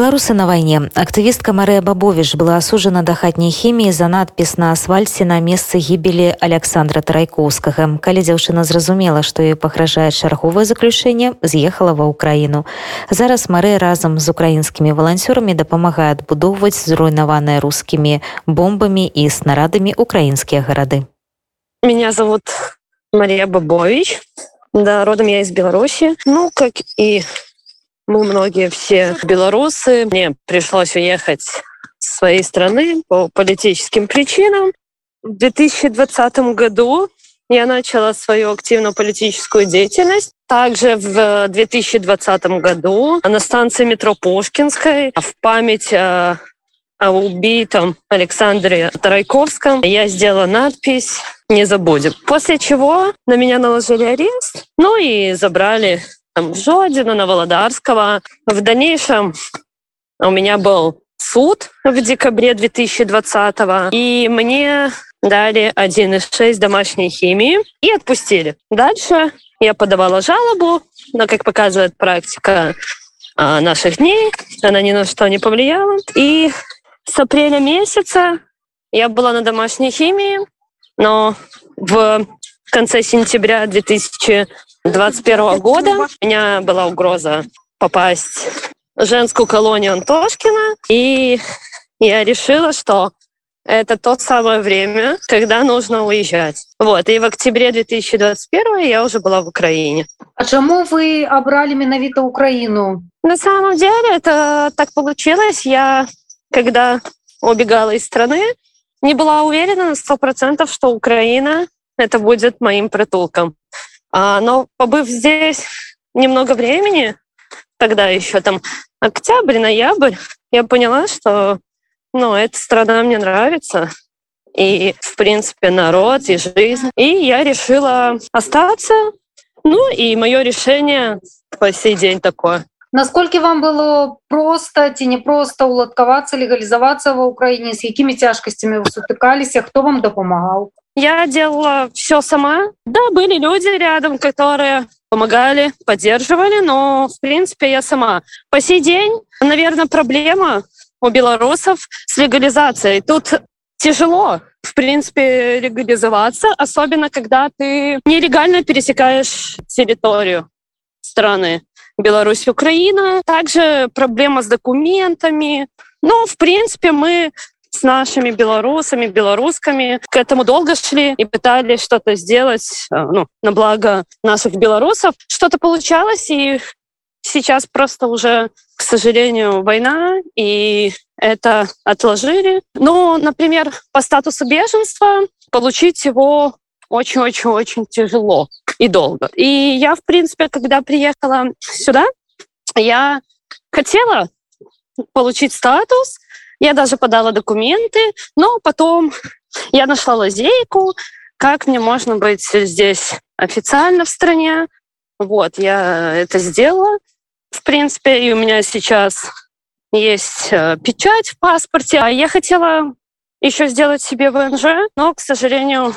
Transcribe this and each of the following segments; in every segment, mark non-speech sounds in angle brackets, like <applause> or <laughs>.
Беларусы на вайне. Актывістка Марыя Бабовіш была асуджана да хатняй хіміі за надпіс на асфальце на месцы гібелі Александра Тарайкоўскага. Калі дзяўчына зразумела, што ёй пагражае чарговае заключэнне, з'ехала ва ўкраіну. Зараз Марыя разам з украінскімі валанцёрамі дапамагае адбудоўваць зруйнаваныя рускімі бомбамі і снарадамі украінскія гарады. Меня зовут Мария Бабович. Да, родом я из Беларуси. Ну, как и мы многие все белорусы. Мне пришлось уехать с своей страны по политическим причинам. В 2020 году я начала свою активную политическую деятельность. Также в 2020 году на станции метро Пушкинской в память о, о убитом Александре Тарайковском я сделала надпись «Не забудем». После чего на меня наложили арест, ну и забрали там, в Жодину, на Володарского. В дальнейшем у меня был суд в декабре 2020 и мне дали 1,6 домашней химии и отпустили. Дальше я подавала жалобу, но, как показывает практика а, наших дней, она ни на что не повлияла. И с апреля месяца я была на домашней химии, но в конце сентября 2020 2021 года у меня была угроза попасть в женскую колонию Антошкина, и я решила, что это то самое время, когда нужно уезжать. Вот, и в октябре 2021 я уже была в Украине. А чему вы обрали менавито Украину? На самом деле это так получилось. Я, когда убегала из страны, не была уверена на сто процентов, что Украина это будет моим притулком. А, но побыв здесь немного времени, тогда еще там октябрь, ноябрь, я поняла, что ну, эта страна мне нравится. И, в принципе, народ и жизнь. И я решила остаться. Ну, и мое решение по сей день такое. Насколько вам было просто ці не просто уладкавацца легалізавацца ва ўкраіне з якімі цяжкасцямі вы сутыкаліся хто вам дапамагаў я делала все сама. Да, были люди рядом, которые помогали, поддерживали, но, в принципе, я сама. По сей день, наверное, проблема у белорусов с легализацией. Тут тяжело, в принципе, легализоваться, особенно когда ты нелегально пересекаешь территорию страны. Беларусь, Украина. Также проблема с документами. Но, в принципе, мы с нашими белорусами, белорусками к этому долго шли и пытались что-то сделать э, ну, на благо наших белорусов. Что-то получалось, и сейчас просто уже, к сожалению, война, и это отложили. Но, например, по статусу беженства получить его очень-очень-очень тяжело и долго. И я, в принципе, когда приехала сюда, я хотела получить статус, я даже подала документы, но потом <laughs> я нашла лазейку, как мне можно быть здесь официально в стране. Вот, я это сделала. В принципе, и у меня сейчас есть э, печать в паспорте. А я хотела еще сделать себе ВНЖ, но, к сожалению,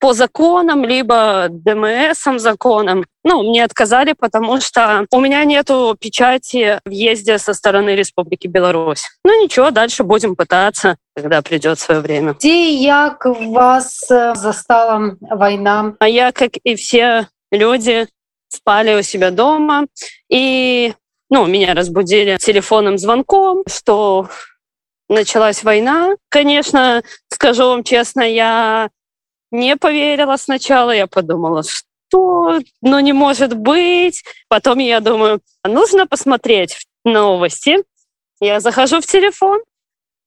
по законам, либо ДМСом законам. Ну, мне отказали, потому что у меня нету печати въезде со стороны Республики Беларусь. Ну ничего, дальше будем пытаться, когда придет свое время. Где как вас э, застала война? А я, как и все люди, спали у себя дома. И ну, меня разбудили телефонным звонком, что началась война. Конечно, скажу вам честно, я не поверила сначала, я подумала, что, ну не может быть. Потом я думаю, нужно посмотреть новости. Я захожу в телефон,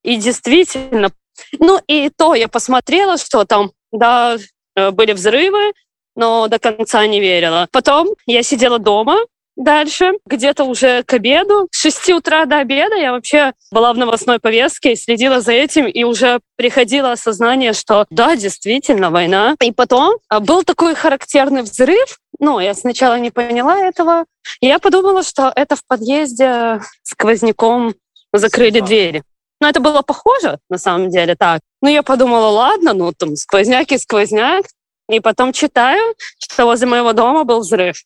и действительно, ну и то я посмотрела, что там, да, э, были взрывы, но до конца не верила. Потом я сидела дома, Дальше, где-то уже к обеду, с 6 утра до обеда я вообще была в новостной повестке, следила за этим, и уже приходило осознание, что да, действительно, война. И потом а, был такой характерный взрыв, ну, я сначала не поняла этого, и я подумала, что это в подъезде сквозняком закрыли двери. Но это было похоже, на самом деле, так. Ну, я подумала, ладно, ну, там, сквозняк и сквозняк. И потом читаю, что возле моего дома был взрыв.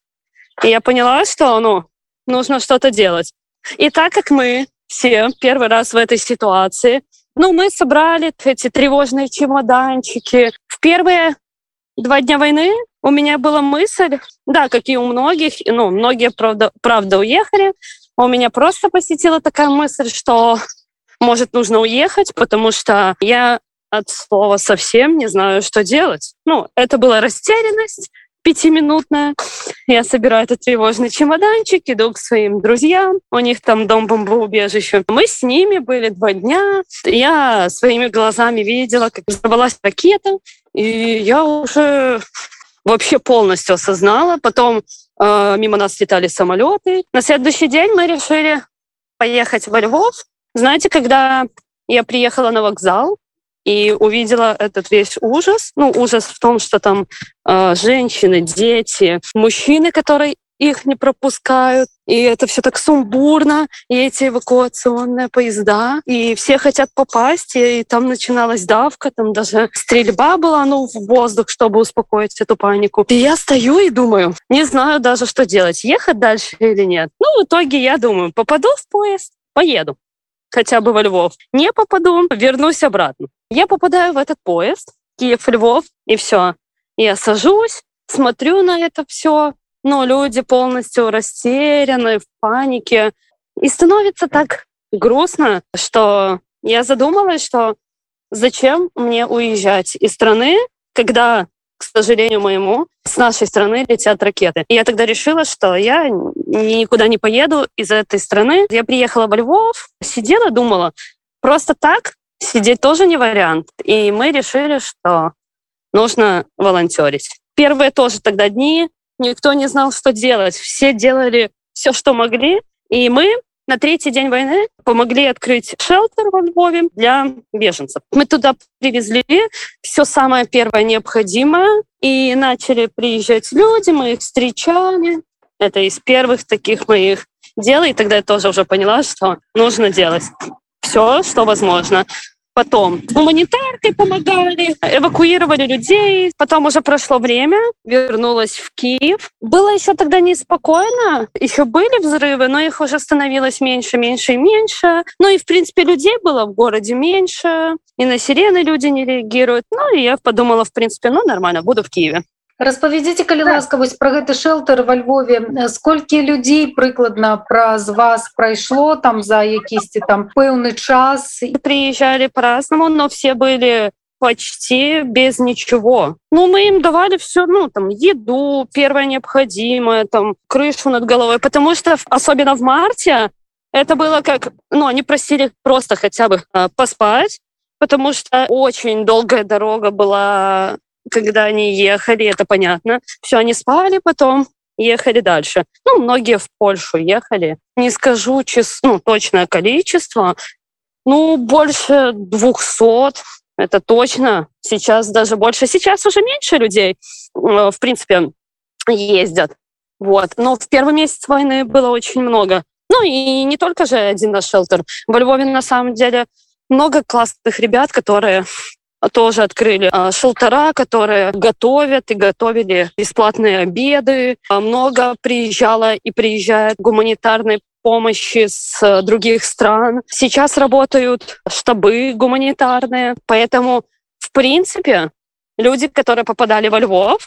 И я поняла, что ну, нужно что-то делать. И так как мы все первый раз в этой ситуации, ну, мы собрали эти тревожные чемоданчики. В первые два дня войны у меня была мысль, да, как и у многих, ну, многие, правда, правда уехали, у меня просто посетила такая мысль, что, может, нужно уехать, потому что я от слова совсем не знаю, что делать. Ну, это была растерянность, пятиминутная. Я собираю этот тревожный чемоданчик, иду к своим друзьям. У них там дом бомбоубежище. Мы с ними были два дня. Я своими глазами видела, как взорвалась ракета. И я уже вообще полностью осознала. Потом э, мимо нас летали самолеты. На следующий день мы решили поехать во Львов. Знаете, когда я приехала на вокзал, и увидела этот весь ужас. Ну, ужас в том, что там э, женщины, дети, мужчины, которые их не пропускают, и это все так сумбурно, и эти эвакуационные поезда, и все хотят попасть, и там начиналась давка, там даже стрельба была, ну, в воздух, чтобы успокоить эту панику. И я стою и думаю, не знаю даже, что делать, ехать дальше или нет. Ну, в итоге я думаю, попаду в поезд, поеду хотя бы во Львов. Не попаду, вернусь обратно. Я попадаю в этот поезд, Киев-Львов, и все. Я сажусь, смотрю на это все, но люди полностью растеряны, в панике. И становится так грустно, что я задумалась, что зачем мне уезжать из страны, когда к сожалению моему, с нашей страны летят ракеты. И я тогда решила, что я никуда не поеду из этой страны. Я приехала во Львов, сидела, думала, просто так сидеть тоже не вариант. И мы решили, что нужно волонтерить. Первые тоже тогда дни, никто не знал, что делать. Все делали все, что могли. И мы на третий день войны помогли открыть шелтер во Львове для беженцев. Мы туда привезли все самое первое необходимое, и начали приезжать люди, мы их встречали. Это из первых таких моих дел, и тогда я тоже уже поняла, что нужно делать все, что возможно. Потом гуманитаркой помогали, эвакуировали людей. Потом уже прошло время, вернулась в Киев. Было еще тогда неспокойно, еще были взрывы, но их уже становилось меньше, меньше и меньше. Ну и, в принципе, людей было в городе меньше, и на сирены люди не реагируют. Ну и я подумала, в принципе, ну нормально, буду в Киеве распавядзіце калі ласка вось про гэты шэлтер во Львове сколькі людзей прыкладна праз вас прайшло там за якісьці там пэўны час приезжали по-разному но все были почти без ничего. Ну, мы им давали все, ну, там, еду, первое необходимое, там, крышу над головой, потому что, особенно в марте, это было как, ну, они просили просто хотя бы э, поспать, потому что очень долгая дорога была когда они ехали, это понятно. Все, они спали потом, ехали дальше. Ну, многие в Польшу ехали. Не скажу чис, ну, точное количество, ну, больше двухсот, это точно. Сейчас даже больше. Сейчас уже меньше людей, э, в принципе, ездят. Вот. Но в первый месяц войны было очень много. Ну и не только же один наш шелтер. Во Львове на самом деле много классных ребят, которые тоже открыли а, шелтера, которые готовят и готовили бесплатные обеды. А, много приезжало и приезжает гуманитарной помощи с э, других стран. Сейчас работают штабы гуманитарные, поэтому, в принципе, люди, которые попадали во Львов,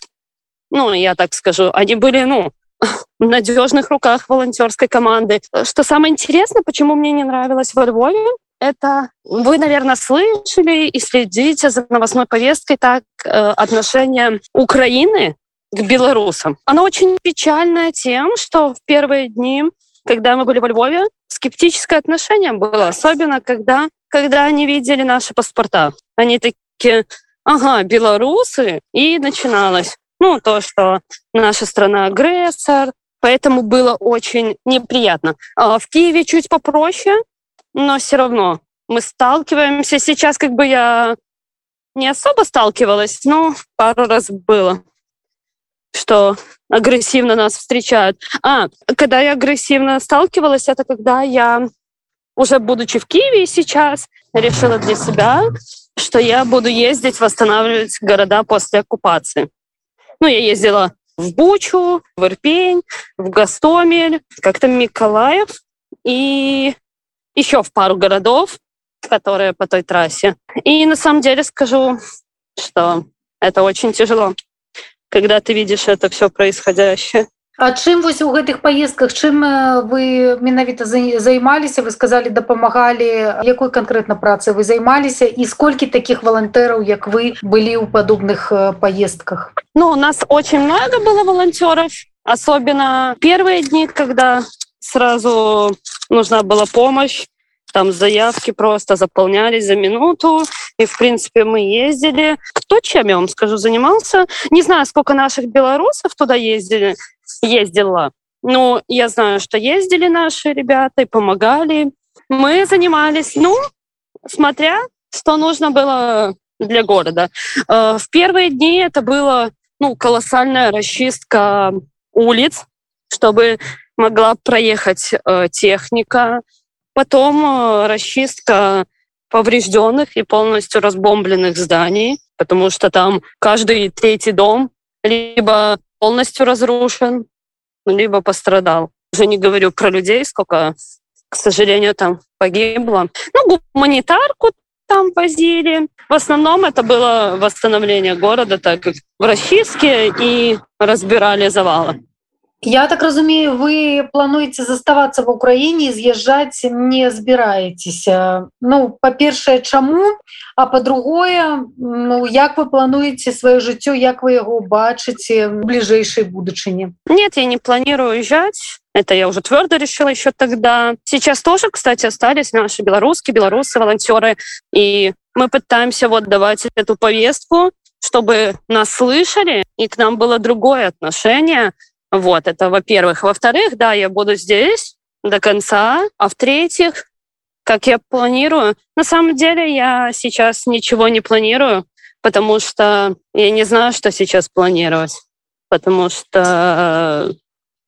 ну, я так скажу, они были, ну, <laughs> в надежных руках волонтерской команды. Что самое интересное, почему мне не нравилось во Львове, это вы, наверное, слышали и следите за новостной повесткой так э, отношение Украины к белорусам. Оно очень печальное тем, что в первые дни, когда мы были во Львове, скептическое отношение было, особенно когда, когда они видели наши паспорта. Они такие, ага, белорусы, и начиналось. Ну, то, что наша страна агрессор, поэтому было очень неприятно. А в Киеве чуть попроще, но все равно мы сталкиваемся. Сейчас как бы я не особо сталкивалась, но пару раз было, что агрессивно нас встречают. А, когда я агрессивно сталкивалась, это когда я, уже будучи в Киеве сейчас, решила для себя, что я буду ездить, восстанавливать города после оккупации. Ну, я ездила в Бучу, в Ирпень, в Гастомель, как-то Миколаев, и еще в пару городов, которые по той трассе. И на самом деле скажу, что это очень тяжело, когда ты видишь это все происходящее. А чым вось у гэтых паездках чым вы менавіта займаліся вы сказали дапамагалі якой конкретно працы вы займаліся і сколькі таких волонтераў як вы былі ў падобных поездках ну у нас очень много было волонтеров особенно первые дни когда сразу нужна была помощь там заявки просто заполнялись за минуту. И, в принципе, мы ездили. Кто чем, я вам скажу, занимался? Не знаю, сколько наших белорусов туда ездили, ездила. Но я знаю, что ездили наши ребята и помогали. Мы занимались, ну, смотря, что нужно было для города. Э, в первые дни это было ну, колоссальная расчистка улиц, чтобы могла проехать э, техника, Потом э, расчистка поврежденных и полностью разбомбленных зданий, потому что там каждый третий дом либо полностью разрушен, либо пострадал. Уже не говорю про людей, сколько, к сожалению, там погибло. Ну, гуманитарку там возили. В основном это было восстановление города, так как в расчистке и разбирали завалы. Я так разумею вы плануеце заставацца в Украіне з'язджаць не збіраецеся Ну па-першае чаму а по-другое Ну як вы плануеце сваё жыццё як вы яго бачыце бліжэйшай будучыні Нет я не планирую уезжать это я уже твердо решила еще тогда сейчас тоже кстати остались наши белорусские белорусы волонтеры и мы пытаемся вот давать эту повестку чтобы нас слышали и к нам было другое отношение вот, это во-первых. Во-вторых, да, я буду здесь до конца. А в-третьих, как я планирую, на самом деле я сейчас ничего не планирую, потому что я не знаю, что сейчас планировать. Потому что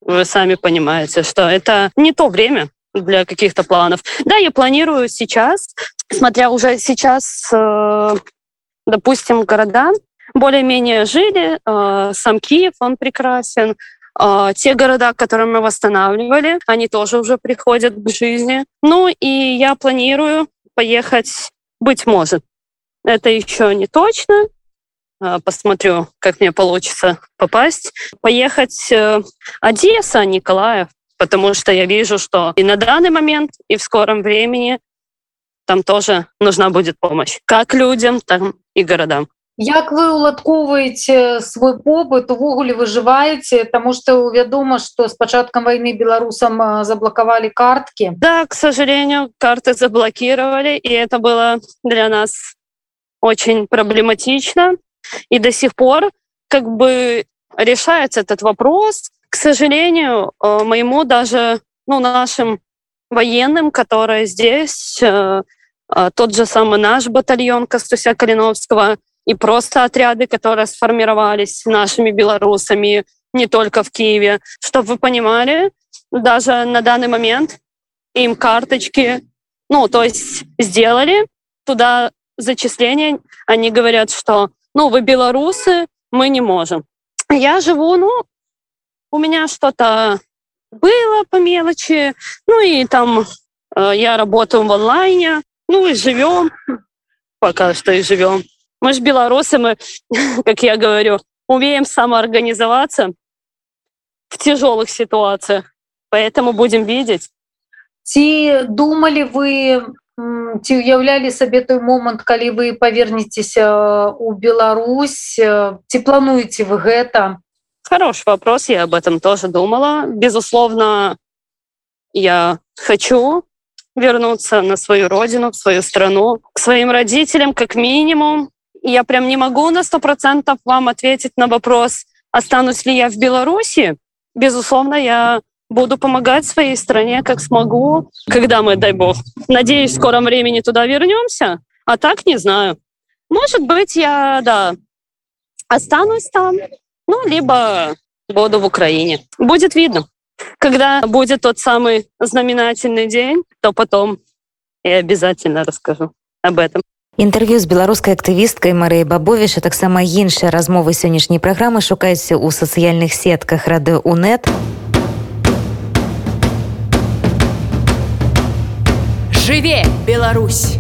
вы сами понимаете, что это не то время для каких-то планов. Да, я планирую сейчас, смотря уже сейчас, э, допустим, города более-менее жили. Э, сам Киев, он прекрасен. А, те города, которые мы восстанавливали, они тоже уже приходят к жизни. Ну и я планирую поехать, быть может. Это еще не точно. А, посмотрю, как мне получится попасть. Поехать э, Одесса, Николаев, потому что я вижу, что и на данный момент, и в скором времени там тоже нужна будет помощь. Как людям, так и городам. Як вы уладкоўваеце свой побыт увогуле выжываеце тому что вядома что с пачаткам войны беларусам заблокавалі картки. Да к сожалению карты заблокировали и это было для нас очень проблематично. И до сих пор как бы решается этот вопрос. К сожалению э, моему даже ну нашим военным которые здесь э, э, тот же самый наш батальон костуся калиновского и просто отряды, которые сформировались нашими белорусами не только в Киеве. Чтобы вы понимали, даже на данный момент им карточки, ну, то есть сделали туда зачисление, они говорят, что, ну, вы белорусы, мы не можем. Я живу, ну, у меня что-то было по мелочи, ну и там э, я работаю в онлайне, ну и живем, пока что и живем. Мы же белорусы, мы, <laughs> как я говорю, умеем самоорганизоваться в тяжелых ситуациях. Поэтому будем видеть. Ці думали вы ці уяўлялі сабе той момант калі вы павернецеся у Беларусь ці плануеце вы гэта хороший вопрос я об этом тоже думала безусловно я хочу вернуться на свою родину в свою страну к своим родителям как минимум я прям не могу на сто процентов вам ответить на вопрос, останусь ли я в Беларуси. Безусловно, я буду помогать своей стране, как смогу, когда мы, дай бог. Надеюсь, в скором времени туда вернемся, а так не знаю. Может быть, я, да, останусь там, ну, либо буду в Украине. Будет видно. Когда будет тот самый знаменательный день, то потом я обязательно расскажу об этом. Інтэрв'ю з беларускай актывісткай Марыяй Бабовіш, а таксама іншыя размовы сённяшняй праграмы шукайце ў сацыяльных сетках радыо УНэт. Жыве Беларусь!